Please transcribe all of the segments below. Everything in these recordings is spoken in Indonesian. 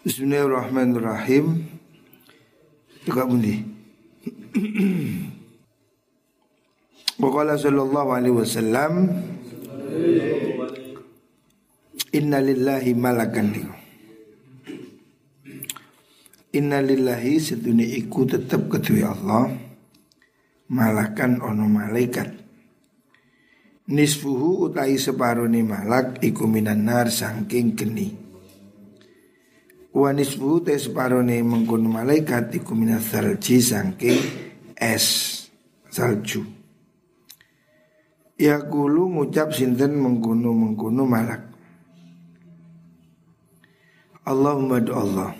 Bismillahirrahmanirrahim. Juga bundi. Waqala sallallahu alaihi wasallam Inna lillahi malakan. Inna lillahi sedune iku tetep kedue Allah malakan ono malaikat. Nisfuhu utai separone malak iku minan nar saking geni. Wa nisfu te separone mengkono malaikat iku minas salji saking es salju. Ya kulu ngucap sinten mengkono mengkono malak. Allahumma do Allah.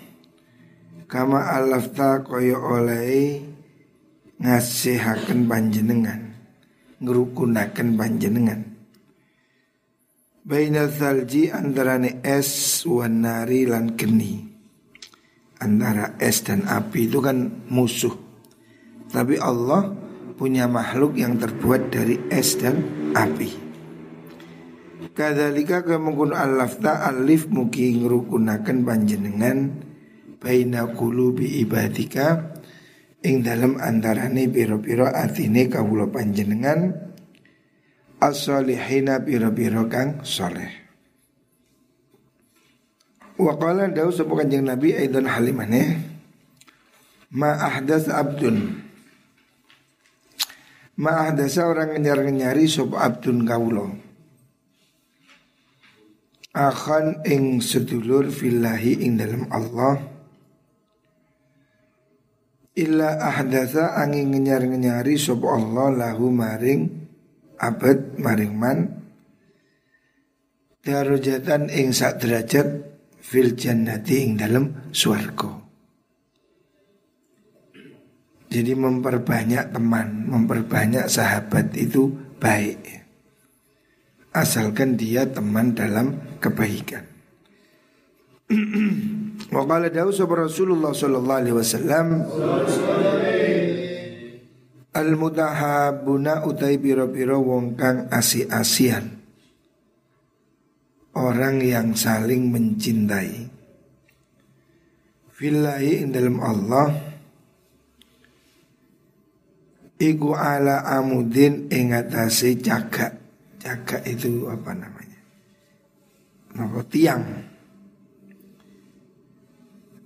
Kama alafta kaya oleh ngasihaken panjenengan, ngerukunaken panjenengan. Baina salji antarane es wanari lan geni. Antara es dan api itu kan musuh. Tapi Allah punya makhluk yang terbuat dari es dan api. Kadalika kemungkun al-lafta alif muki ngerukunakan panjenengan Baina kulubi ibadika Ing dalam antarane biro-biro atine kawulo panjenengan as-salihina biro-biro kang soleh. Wa qala dawu sapa kanjeng Nabi aidan halimane ma ahdas abdun. Ma ahdasa orang ngenyar-ngenyari sapa abdun kawula. Akan ing sedulur fillahi ing dalam Allah. Illa ahdasa angin ngenyar-ngenyari sapa Allah lahu maring abad maring man darajatan ing sak derajat fil jannati ing dalam swarga. Jadi memperbanyak teman, memperbanyak sahabat itu baik. Asalkan dia teman dalam kebaikan. Wa dawu Rasulullah sallallahu alaihi wasallam Al mutahabuna utai biro-biro wong kang asi-asian. Orang yang saling mencintai. Fillahi in dalam Allah. Iku ala amudin ingatasi jaga Jaga itu apa namanya? Apa tiang?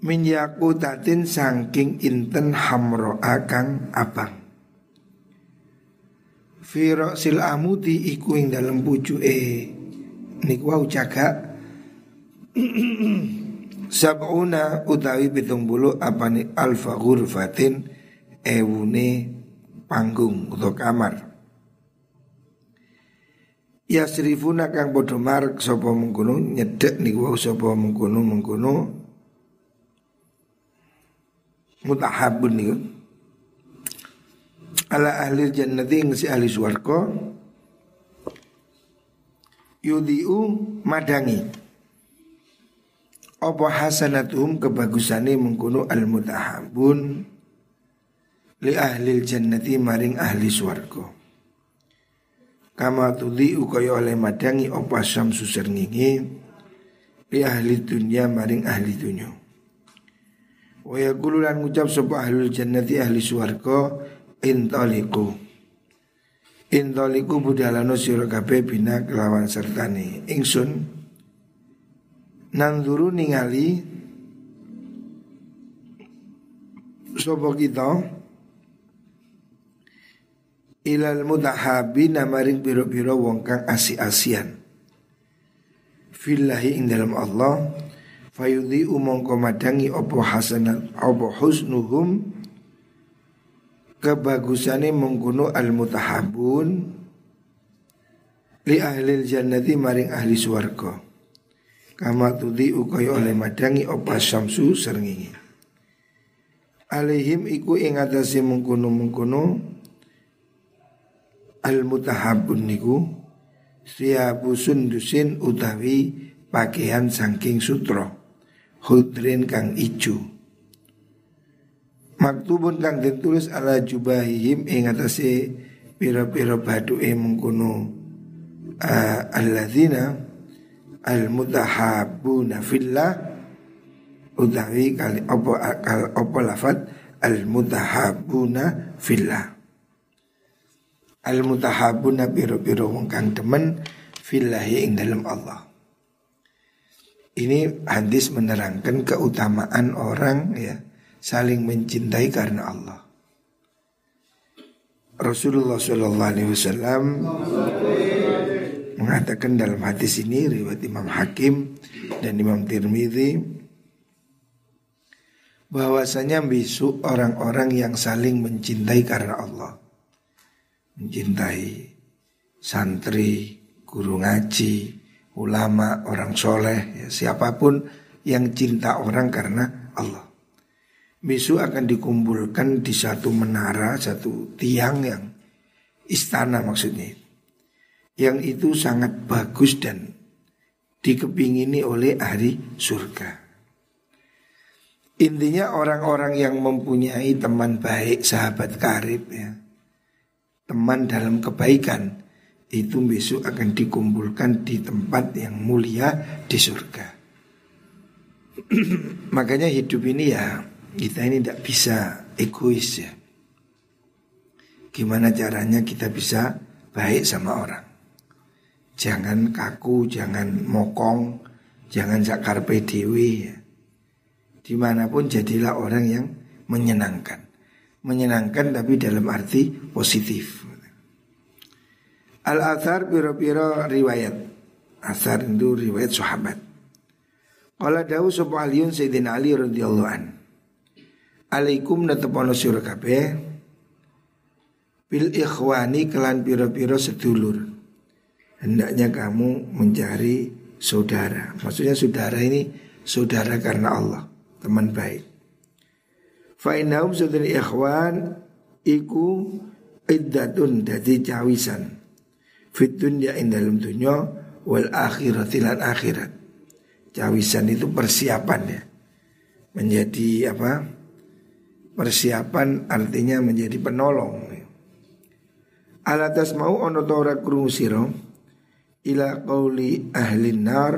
Minyaku tatin sangking inten hamro akang abang Firo sil amudi iku ing dalam e niku wau jaga sabuna utawi pitung bulu apa nih alfa ghurfatin ewune panggung atau kamar. Ya serifuna kang bodoh mark sopo mengkuno nyedek nih wau sopo mengkuno mengkuno mutahabun nih ala ahli jannati ing si ahli swarga yudiu madangi. Apa hasanatum kebagusane mengkuno al mutahabun li ahli jannati maring ahli swarga? Kama tudiu kaya oleh madangi apa syamsu serngingi li ahli dunya maring ahli dunya. Wa yaqulu lan ngucap sapa ahli jannati ahli swarga intoliku intoliku budalano sira bina kelawan sertane. Ingsun nanzuru ningali sapa kita? Ilal mutahabi namaring biro-biro wong kang asi-asian. Fillahi ing dalam Allah fayudhi umong komadangi opo hasanat opo husnuhum kebagusane mengkuno al mutahabun li ahli jannati maring ahli swarga. Kama tudi ukai oleh madangi opa syamsu serengingi alaihim iku ing atase mengkuno mengkuno al mutahabun niku siapu sundusin utawi pakaian saking sutra hudrin kang ijo maktubun kang ditulis ala jubahihim ing atase pira-pira baduke mengkono uh, alladzina al mutahabbuna fillah utawi kali opo akal opo lafat al mutahabuna fillah. Al mutahabuna biro wong kang demen fillahi ing dalam Allah. Ini hadis menerangkan keutamaan orang ya saling mencintai karena Allah. Rasulullah Shallallahu Alaihi Wasallam mengatakan dalam hadis ini riwayat Imam Hakim dan Imam Tirmidzi bahwasanya besok orang-orang yang saling mencintai karena Allah mencintai santri, guru ngaji, ulama, orang soleh, ya, siapa pun yang cinta orang karena Allah. Besok akan dikumpulkan di satu menara, satu tiang yang istana maksudnya. Yang itu sangat bagus dan dikepingini oleh ahli surga. Intinya orang-orang yang mempunyai teman baik, sahabat karib ya. Teman dalam kebaikan itu besok akan dikumpulkan di tempat yang mulia di surga. Makanya hidup ini ya kita ini tidak bisa egois ya. Gimana caranya kita bisa baik sama orang. Jangan kaku, jangan mokong, jangan zakarpe dewi ya. Di mana pun jadilah orang yang menyenangkan. Menyenangkan tapi dalam arti positif. Al-athar biro-biro riwayat Athar itu riwayat sahabat Qala dawu sapa Aliun Sayyidina Ali radhiyallahu an Alaikum natepono sira kabeh bil ikhwani kelan piro-piro sedulur Hendaknya kamu mencari saudara Maksudnya saudara ini saudara karena Allah Teman baik Fa'inahum saudara ikhwan Iku iddatun dadi cawisan fit dunya ing dalam dunya wal akhirat lan akhirat. Cawisan itu persiapan ya. Menjadi apa? Persiapan artinya menjadi penolong. Alatas mau ono tora ila qauli ahli nar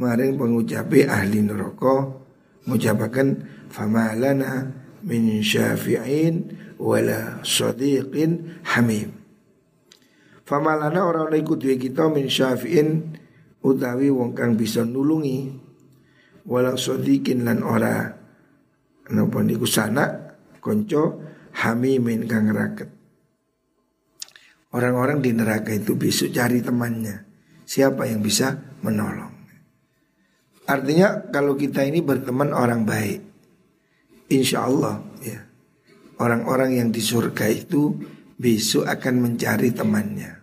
maring pengucape ahli neraka ngucapaken famalana min syafi'in wala sadiqin hamim Famalana orang lain ikut kita min syafi'in utawi wong kang bisa nulungi walau sodikin lan ora napa niku sana konco hamimin kang raket. Orang-orang di neraka itu besok cari temannya. Siapa yang bisa menolong? Artinya kalau kita ini berteman orang baik, insya Allah ya orang-orang yang di surga itu besok akan mencari temannya.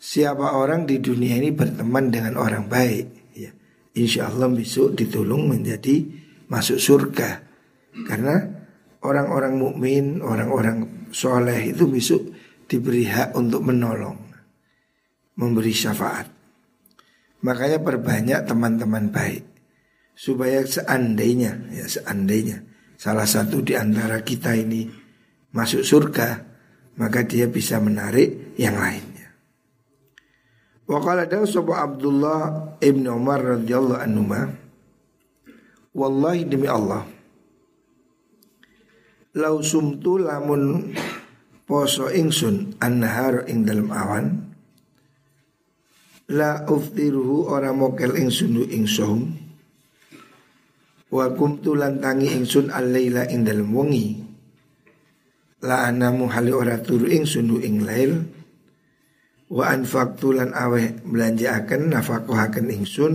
Siapa orang di dunia ini berteman dengan orang baik ya, Insya Allah besok ditolong menjadi masuk surga. Karena orang-orang mukmin, orang-orang soleh itu besok diberi hak untuk menolong Memberi syafaat. Makanya perbanyak teman-teman baik Supaya seandainya, ya seandainya Salah satu di antara kita ini masuk surga Maka dia bisa menarik yang lain Wa qala Abdullah ibn Umar radhiyallahu anhu Wallahi demi Allah. Lau sumtu lamun poso ingsun annahar ing dalam awan La uftiruhu ora mokel ingsun ing sahum Wa kumtu lantangi ingsun al-laila ing dalam wengi La anamu hali ora turu ingsun ing lail wa anfaqtu lan aweh belanjaaken nafaqahaken ingsun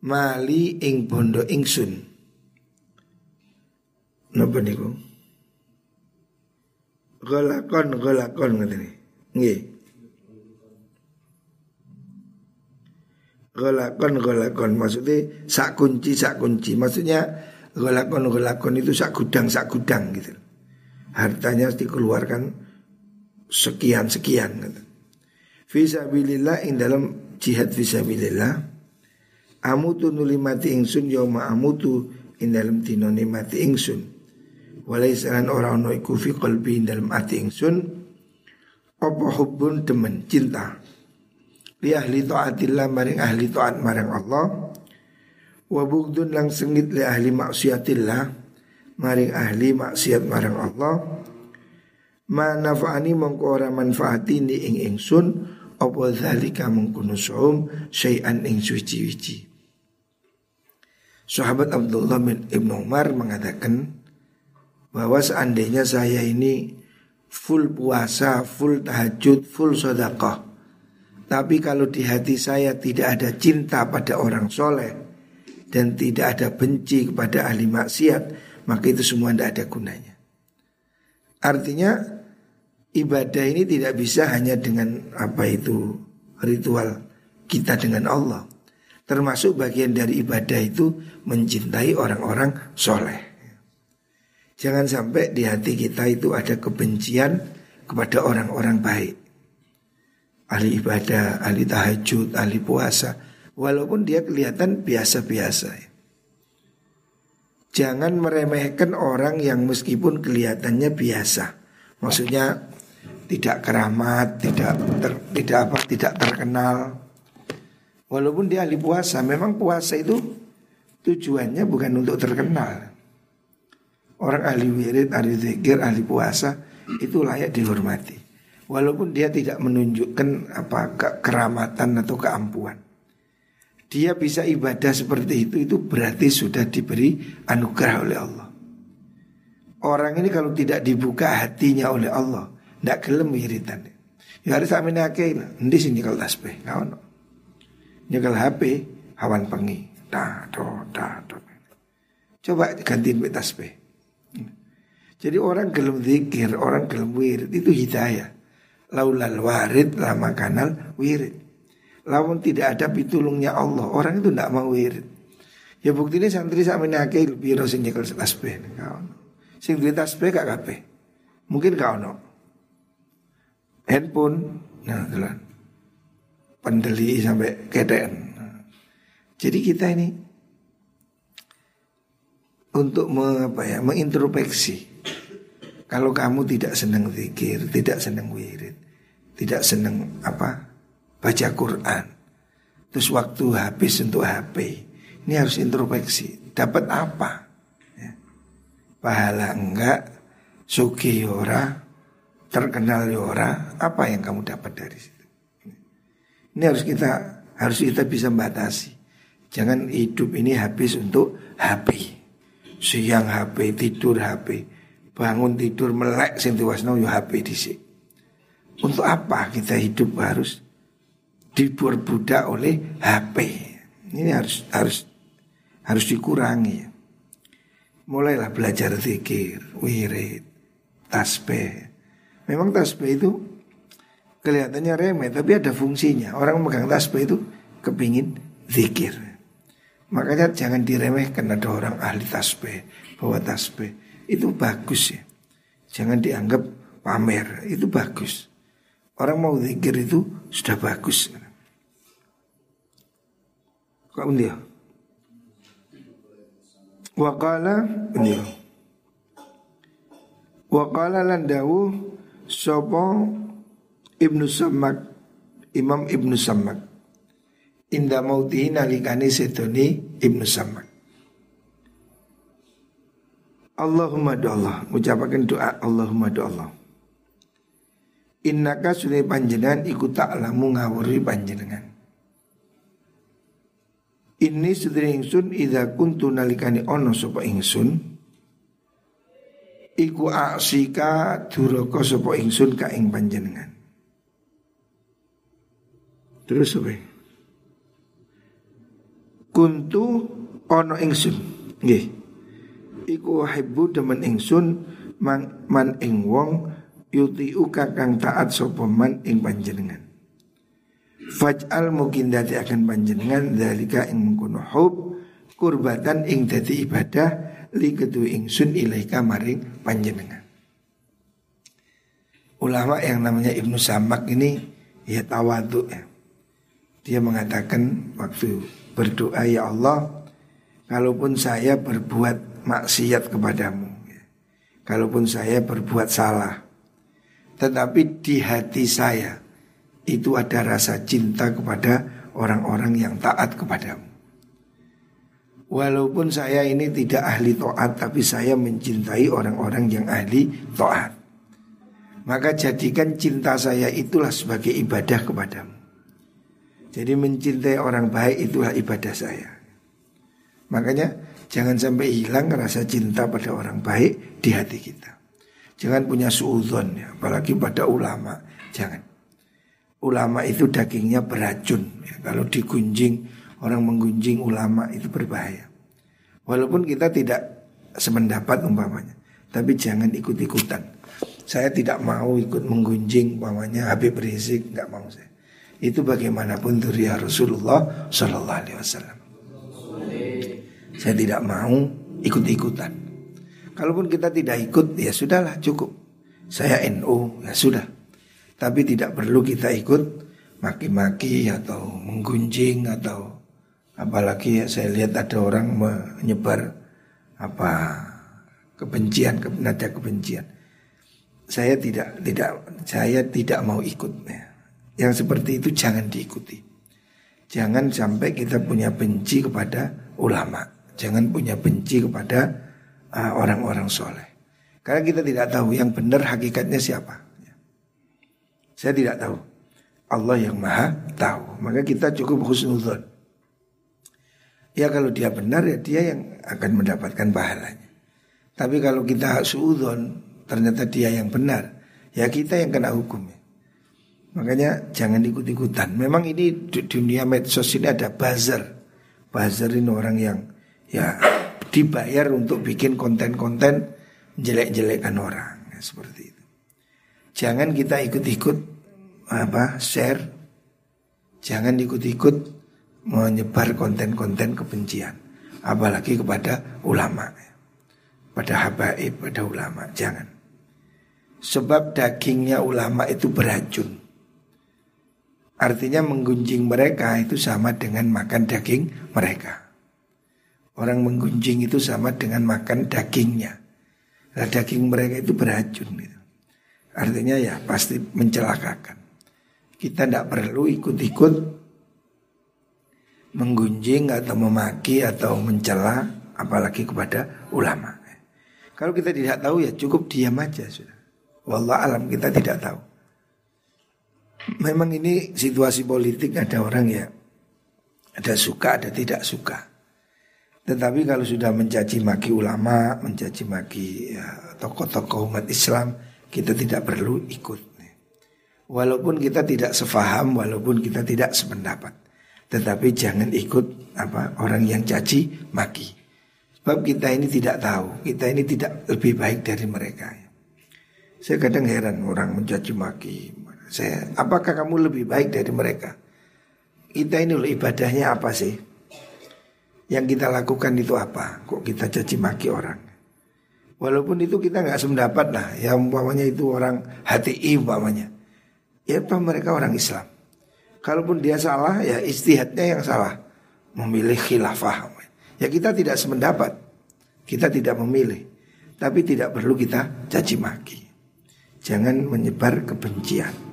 mali ing bondo ingsun napa niku? Golakon golakon ngene nggih. Golakon golakon. Maksudnya sak kunci sak kunci maksudnya golakon golakon itu sak gudang sak gudang gitu. Hartanya dikeluarkan sekian-sekian gitu. Fisabilillah ing dalam jihad fisabilillah Amutu nuli mati ingsun yauma amutu ing dalam dinone mati ingsun. Walai salan orang no iku fi qalbi ing dalam ati ingsun. Apa hubbun demen cinta. Li ahli taatillah maring ahli taat marang Allah. Wa bugdun lang sengit li ahli maksiatillah maring ahli maksiat marang Allah. Ma nafa'ani mongko ora manfaati ni ing ingsun apa zalika mengkono saum syai'an ing suci-wici Sahabat Abdullah bin Ibnu Umar mengatakan bahwa seandainya saya ini full puasa, full tahajud, full sedekah. Tapi kalau di hati saya tidak ada cinta pada orang soleh dan tidak ada benci kepada ahli maksiat, maka itu semua tidak ada gunanya. Artinya ibadah ini tidak bisa hanya dengan apa itu ritual kita dengan Allah. Termasuk bagian dari ibadah itu mencintai orang-orang soleh. Jangan sampai di hati kita itu ada kebencian kepada orang-orang baik. Ahli ibadah, ahli tahajud, ahli puasa. Walaupun dia kelihatan biasa-biasa. Jangan meremehkan orang yang meskipun kelihatannya biasa. Maksudnya tidak keramat, tidak ter, tidak apa, tidak terkenal. Walaupun dia ahli puasa, memang puasa itu tujuannya bukan untuk terkenal. Orang ahli wirid, ahli zikir, ahli puasa itu layak dihormati. Walaupun dia tidak menunjukkan apa keramatan atau keampuan. Dia bisa ibadah seperti itu itu berarti sudah diberi anugerah oleh Allah. Orang ini kalau tidak dibuka hatinya oleh Allah, tidak gelem wiridan. Ya harus amin nanti sih nyekel tasbih, kawan. Nyekel HP, hawan pengi, dah, do, dah, do. Coba gantiin tasbih. Jadi orang gelem zikir, orang gelem wirid itu hidayah. Laulal warid lama kanal wirid. Lawan tidak ada pitulungnya Allah, orang itu tidak mau wirid. Ya bukti ini santri sama nake biro sing nyekel tasbih. Sing duwe tasbih gak kabeh. Mungkin kau no. Handphone, nah. Pendeli sampai keten. Jadi kita ini untuk me, apa ya, mengintrospeksi kalau kamu tidak senang zikir, tidak senang wirid, tidak senang apa baca Quran, terus waktu habis untuk HP, ini harus introspeksi. Dapat apa? Ya. Pahala enggak, suki yora, terkenal yora, apa yang kamu dapat dari situ? Ini harus kita harus kita bisa batasi. Jangan hidup ini habis untuk HP. Siang HP, tidur HP bangun tidur melek sing diwasno yo HP dhisik. Untuk apa kita hidup harus diperbudak oleh HP? Ini harus harus harus dikurangi. Mulailah belajar zikir, wirid, tasbih. Memang tasbih itu kelihatannya remeh tapi ada fungsinya. Orang megang tasbih itu kepingin zikir. Makanya jangan diremehkan ada orang ahli tasbih, bawa tasbih itu bagus ya. Jangan dianggap pamer, itu bagus. Orang mau zikir itu sudah bagus. Kau dia? Wakala dia. Wakala landawu sopo ibnu Samak Imam ibnu Samak Indah mautihi nalikani setoni ibnu Samak Allahumma do Allah Ucapakan doa Allahumma do Allah. Innaka sudah panjenengan iku ta'lamu ngawuri panjenengan. Ini sudah ingsun Ida kuntu nalikani ono sopa ingsun Iku aksika duroko sopa ingsun ka ing panjenengan Terus apa? Kuntu ono ingsun. Nggih. Iku hibbu demen ingsun man, man ing wong yuti uka kang taat sapa man ing panjenengan. Faj'al mungkin dadi akan panjenengan dalika ing mengkono hub kurbatan ing dadi ibadah li kedu ingsun ilaika maring panjenengan. Ulama yang namanya Ibnu Samak ini ya tawadu ya. Dia mengatakan waktu berdoa ya Allah Kalaupun saya berbuat maksiat kepadamu. Kalaupun saya berbuat salah, tetapi di hati saya itu ada rasa cinta kepada orang-orang yang taat kepadamu. Walaupun saya ini tidak ahli to'at Tapi saya mencintai orang-orang yang ahli to'at Maka jadikan cinta saya itulah sebagai ibadah kepadamu Jadi mencintai orang baik itulah ibadah saya Makanya jangan sampai hilang rasa cinta pada orang baik di hati kita Jangan punya suudon ya, apalagi pada ulama Jangan Ulama itu dagingnya beracun ya, Kalau digunjing orang menggunjing ulama itu berbahaya. Walaupun kita tidak sependapat umpamanya, tapi jangan ikut-ikutan. Saya tidak mau ikut menggunjing umpamanya Habib Rizik, nggak mau saya. Itu bagaimanapun ya Rasulullah Shallallahu Alaihi Wasallam. Saya tidak mau ikut-ikutan. Kalaupun kita tidak ikut, ya sudahlah cukup. Saya NU, ya sudah. Tapi tidak perlu kita ikut maki-maki atau menggunjing atau Apalagi ya saya lihat ada orang menyebar apa kebencian, nada kebencian. Saya tidak tidak saya tidak mau ikut ya. Yang seperti itu jangan diikuti. Jangan sampai kita punya benci kepada ulama. Jangan punya benci kepada uh, orang-orang uh, soleh. Karena kita tidak tahu yang benar hakikatnya siapa. Saya tidak tahu. Allah yang maha tahu. Maka kita cukup husnuzon. Ya kalau dia benar ya dia yang akan mendapatkan pahalanya. Tapi kalau kita suudon ternyata dia yang benar, ya kita yang kena hukumnya. Makanya jangan ikut-ikutan. Memang ini di dunia medsos ini ada buzzer. Buzzer ini orang yang ya dibayar untuk bikin konten-konten jelek-jelekan orang ya, seperti itu. Jangan kita ikut-ikut apa share. Jangan ikut-ikut menyebar konten-konten kebencian apalagi kepada ulama pada habaib pada ulama jangan sebab dagingnya ulama itu beracun artinya menggunjing mereka itu sama dengan makan daging mereka orang menggunjing itu sama dengan makan dagingnya nah, daging mereka itu beracun gitu. artinya ya pasti mencelakakan kita tidak perlu ikut-ikut menggunjing atau memaki atau mencela apalagi kepada ulama. Kalau kita tidak tahu ya cukup diam aja sudah. Wallah alam kita tidak tahu. Memang ini situasi politik ada orang ya ada suka ada tidak suka. Tetapi kalau sudah mencaci maki ulama, mencaci maki ya, tokoh-tokoh umat Islam, kita tidak perlu ikut. Walaupun kita tidak sefaham, walaupun kita tidak sependapat. Tetapi jangan ikut apa orang yang caci maki. Sebab kita ini tidak tahu, kita ini tidak lebih baik dari mereka. Saya kadang heran orang mencaci maki. Saya, apakah kamu lebih baik dari mereka? Kita ini loh ibadahnya apa sih? Yang kita lakukan itu apa? Kok kita caci maki orang? Walaupun itu kita nggak sependapat lah. Ya umpamanya itu orang HTI umpamanya. Ya apa mereka orang Islam. Kalaupun dia salah ya istihadnya yang salah Memilih khilafah Ya kita tidak sependapat Kita tidak memilih Tapi tidak perlu kita caci maki Jangan menyebar kebencian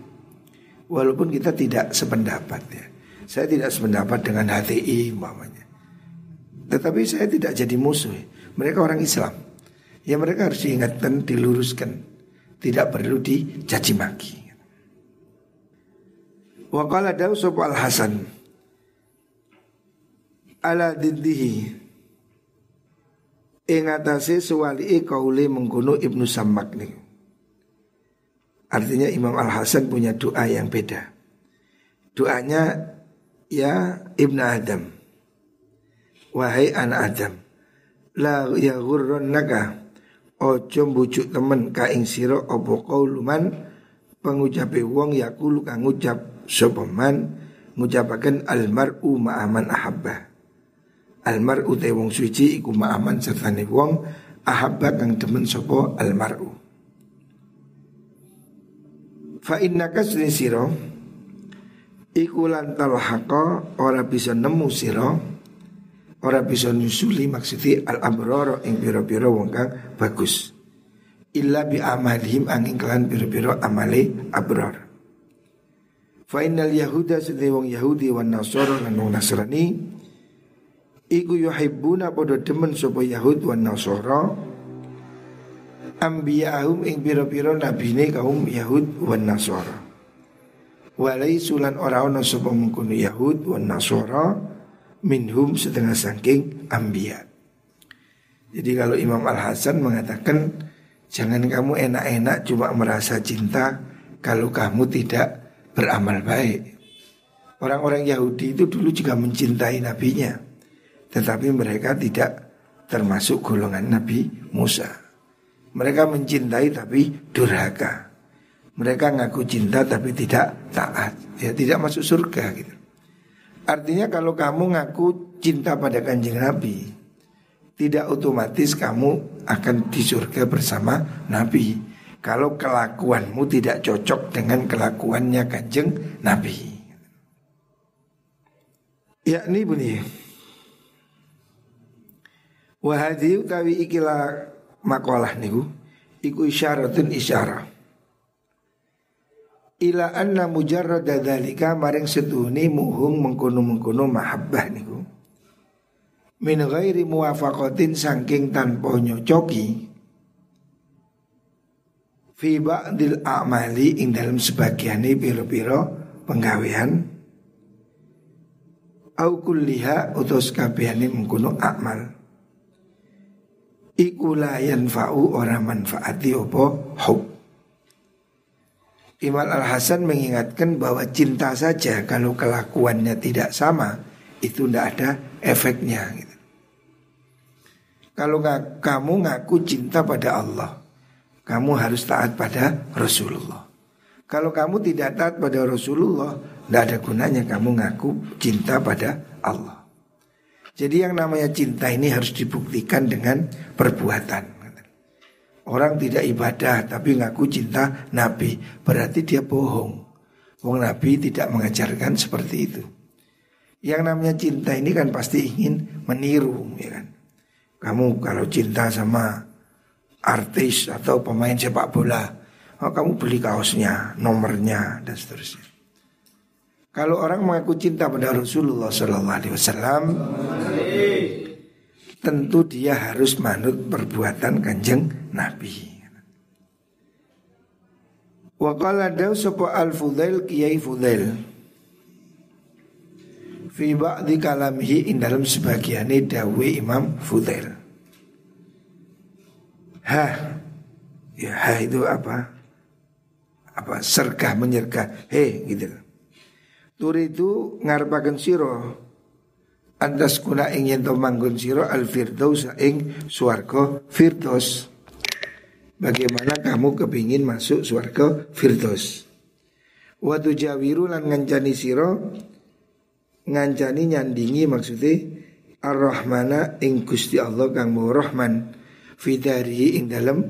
Walaupun kita tidak sependapat ya. Saya tidak sependapat dengan HTI umpamanya. Tetapi saya tidak jadi musuh. Mereka orang Islam. Ya mereka harus diingatkan, diluruskan. Tidak perlu dicaci maki Wa qala dawu al Hasan ala diddihi. Ing atase suwali kauli mengkono Ibnu Sammak nih. Artinya Imam Al Hasan punya doa yang beda. Doanya ya Ibnu Adam. Wahai anak Adam, la ya naga ojo bujuk temen ka ing sira apa kauluman pengucape wong yakulu kang ngucap sopaman ngucapaken almar'u ma'aman ahabba almar'u te wong suci iku ma'aman sertane wong ahabba kang demen sapa almar'u fa innaka sira iku lan talhaqa ora bisa nemu sira ora bisa nyusuli maksudi al abrara ing pira-pira wong kang bagus. Illa bi amalihim angin kelan pira-pira amale abrar Fa innal yahuda sedhe wong Yahudi wan Nasara lan wong Nasrani Iku yuhibbuna podo demen sopo Yahud wan Nasara Ambiyahum ing piro-piro nabine kaum Yahud wan Nasara. Walai sulan ora ono sopo mengkono Yahud wan Nasara Minhum setengah sangking ambiya Jadi kalau Imam Al-Hasan mengatakan Jangan kamu enak-enak cuma merasa cinta Kalau kamu tidak beramal baik. Orang-orang Yahudi itu dulu juga mencintai nabinya tetapi mereka tidak termasuk golongan Nabi Musa. Mereka mencintai tapi durhaka. Mereka ngaku cinta tapi tidak taat. Ya tidak masuk surga gitu. Artinya kalau kamu ngaku cinta pada kanjeng Nabi, tidak otomatis kamu akan di surga bersama Nabi. Kalau kelakuanmu tidak cocok dengan kelakuannya kanjeng Nabi. Ya ini bunyi. Wahadi utawi ikilah makalah niku iku isyaratun isyarah. Ila anna mujarrada dzalika maring setuni muhung mengkono-mengkono mahabbah niku. Min ghairi muwafaqatin saking tanpa nyocoki fi ba'dil a'mali ing dalam sebagiane piro-piro penggawean au kulliha utus kabehane mengkono amal iku la yanfa'u ora manfaati opo hub. Imam Al-Hasan mengingatkan bahwa cinta saja kalau kelakuannya tidak sama itu tidak ada efeknya gitu. Kalau nggak, kamu ngaku cinta pada Allah, kamu harus taat pada Rasulullah. Kalau kamu tidak taat pada Rasulullah, tidak ada gunanya kamu ngaku cinta pada Allah. Jadi yang namanya cinta ini harus dibuktikan dengan perbuatan. Orang tidak ibadah tapi ngaku cinta Nabi, berarti dia bohong. Wong Nabi tidak mengajarkan seperti itu. Yang namanya cinta ini kan pasti ingin meniru, ya kan? Kamu kalau cinta sama artis atau pemain sepak bola, oh, kamu beli kaosnya, nomornya dan seterusnya. Kalau orang mengaku cinta pada Rasulullah Sallallahu Alaihi Wasallam, tentu dia harus manut perbuatan kanjeng Nabi. Wakala daw sopo al Fudail Kiai Fudail. Fi ba'di kalamihi in dalam sebagiannya dawe Imam Fudail. Ha Ya ha itu apa? Apa sergah menyergah He gitu Turidu ngarepaken sira antas kuna ingin to manggon siro al firdaus ing swarga firdaus. Bagaimana kamu kepingin masuk swarga firdaus? Waktu jawiru lan ngancani siro ngancani nyandingi maksudnya ar-rahmana ing Gusti Allah kang rahman fidari ing dalam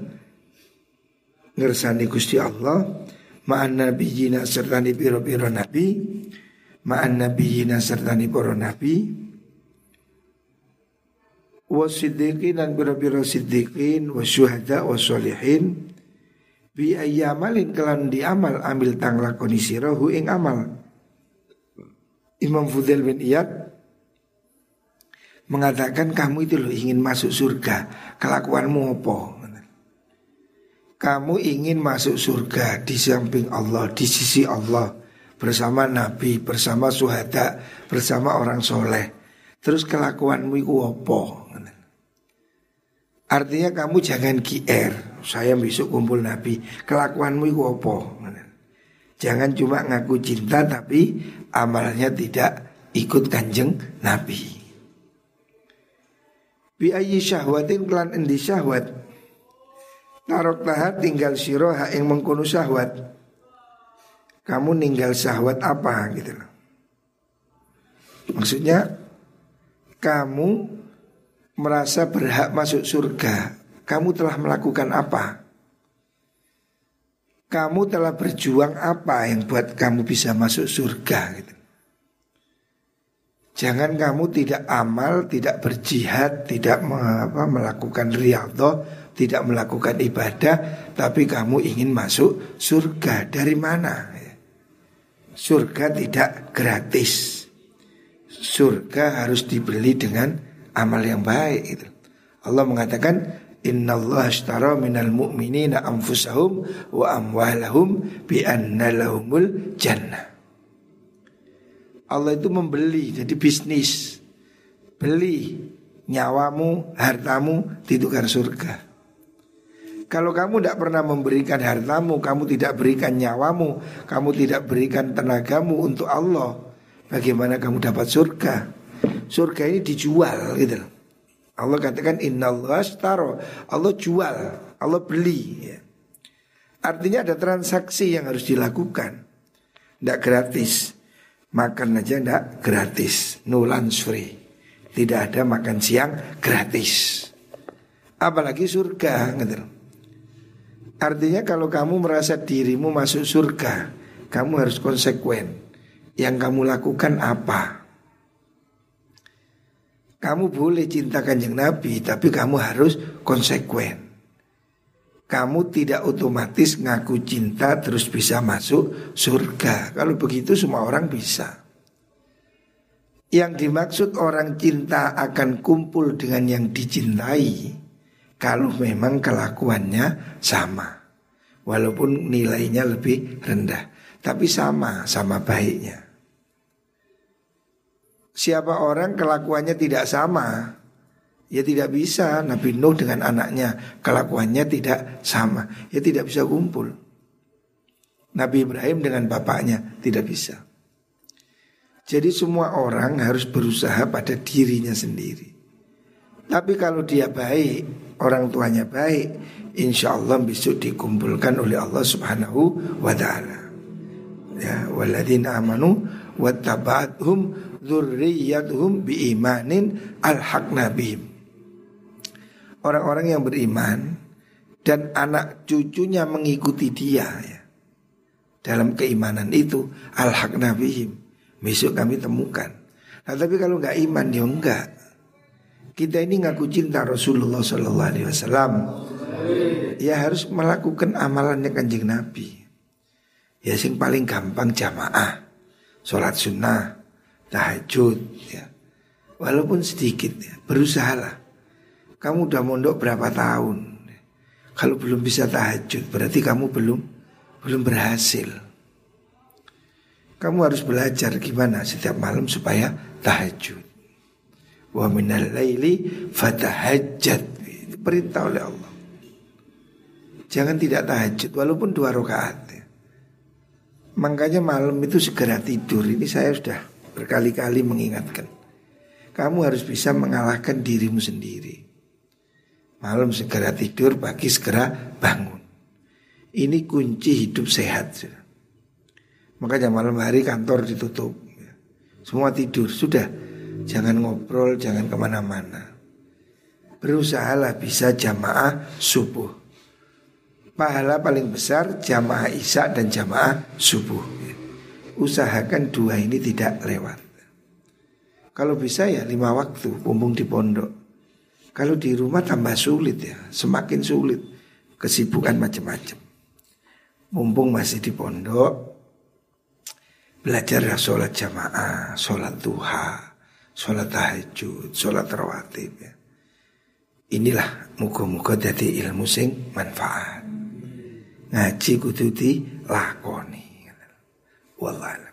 ngersani Gusti Allah ma'an nabiyina serta ni piro-piro nabi. Ma'an nabiyina serta ni poro nabi. Wasiddiqin dan biro-biro siddiqin wasyuhada wassolihin bi ayyamalin kelan di amal ambil tang lakoni sirahu ing amal. Imam Fudail bin Iyad mengatakan kamu itu loh ingin masuk surga. Kelakuanmu apa kamu ingin masuk surga di samping Allah, di sisi Allah bersama Nabi, bersama suhada, bersama orang soleh. Terus kelakuanmu itu apa? Artinya kamu jangan GR, saya besok kumpul Nabi. Kelakuanmu itu apa? Jangan cuma ngaku cinta tapi amalnya tidak ikut kanjeng Nabi. Bi ayyi syahwatin kelan endi syahwat Tarok tahat tinggal siroha yang mengkono syahwat. Kamu ninggal syahwat apa? Gitu loh. Maksudnya Kamu merasa berhak masuk surga. Kamu telah melakukan apa? Kamu telah berjuang apa yang buat kamu bisa masuk surga? Gitu. Jangan kamu tidak amal, tidak berjihad, tidak melakukan riyadhah, tidak melakukan ibadah, tapi kamu ingin masuk surga. Dari mana? Surga tidak gratis. surga harus dibeli dengan amal yang baik itu. Allah mengatakan ashtara minal mu'minina anfusahum wa amwalahum bi anna lahumul jannah. Allah itu membeli jadi bisnis. Beli nyawamu, hartamu ditukar surga. Kalau kamu tidak pernah memberikan hartamu, kamu tidak berikan nyawamu, kamu tidak berikan tenagamu untuk Allah, bagaimana kamu dapat surga? Surga ini dijual gitu Allah katakan Allah staro Allah jual, Allah beli ya. Artinya ada transaksi yang harus dilakukan. Tidak gratis. Makan aja tidak gratis. No lunch free. Tidak ada makan siang gratis. Apalagi surga gitu. Artinya kalau kamu merasa dirimu masuk surga Kamu harus konsekuen. Yang kamu lakukan apa? Kamu boleh cinta kanjeng Nabi Tapi kamu harus konsekuen. Kamu tidak otomatis ngaku cinta Terus bisa masuk surga. Kalau begitu semua orang bisa. Yang dimaksud orang cinta akan kumpul dengan yang dicintai Kalau memang kelakuannya sama Walaupun nilainya lebih rendah Tapi sama, sama baiknya. Siapa orang kelakuannya tidak sama Ya tidak bisa. Nabi Nuh dengan anaknya Kelakuannya tidak sama Ya tidak bisa kumpul. Nabi Ibrahim dengan bapaknya Tidak bisa. Jadi semua orang harus berusaha pada dirinya sendiri Tapi kalau dia baik Orang tuanya baik Insya Allah besok dikumpulkan oleh Allah subhanahu wa ta'ala Ya amanu Wattaba'athum dzurriyyatuhum biimanin bihim. Orang-orang yang beriman dan anak cucunya mengikuti dia ya. Dalam keimanan itu alhaqna bihim. Besok kami temukan. Nah, tapi kalau nggak iman ya enggak. Kita ini ngaku cinta Rasulullah Sallallahu Alaihi Wasallam. Ya harus melakukan amalannya kanjeng Nabi. Ya sing paling gampang jamaah, sholat sunnah, tahajud ya. Walaupun sedikit ya, berusahalah. Kamu udah mondok berapa tahun? Kalau belum bisa tahajud berarti kamu belum belum berhasil. Kamu harus belajar gimana setiap malam supaya tahajud. Wa minal laili fatahajjat. Perintah oleh Allah. Jangan tidak tahajud walaupun dua rakaat. Ya. Makanya malam itu segera tidur. Ini saya sudah berkali-kali mengingatkan. Kamu harus bisa mengalahkan dirimu sendiri. Malam segera tidur, pagi segera bangun. Ini kunci hidup sehat. Makanya malam hari kantor ditutup. Semua tidur, sudah. Jangan ngobrol, jangan ke mana-mana. Berusahalah bisa jamaah subuh. Pahala paling besar jamaah isya dan jamaah subuh usahakan dua ini tidak lewat. Kalau bisa ya lima waktu mumpung di pondok. Kalau di rumah tambah sulit ya, semakin sulit. Kesibukan macam-macam. Mumpung masih di pondok, belajar ya sholat jamaah, sholat duha, sholat tahajud, sholat rawatib ya. Inilah muka-muka jadi ilmu sing manfaat. Ngaji kudu lakoni. Wallah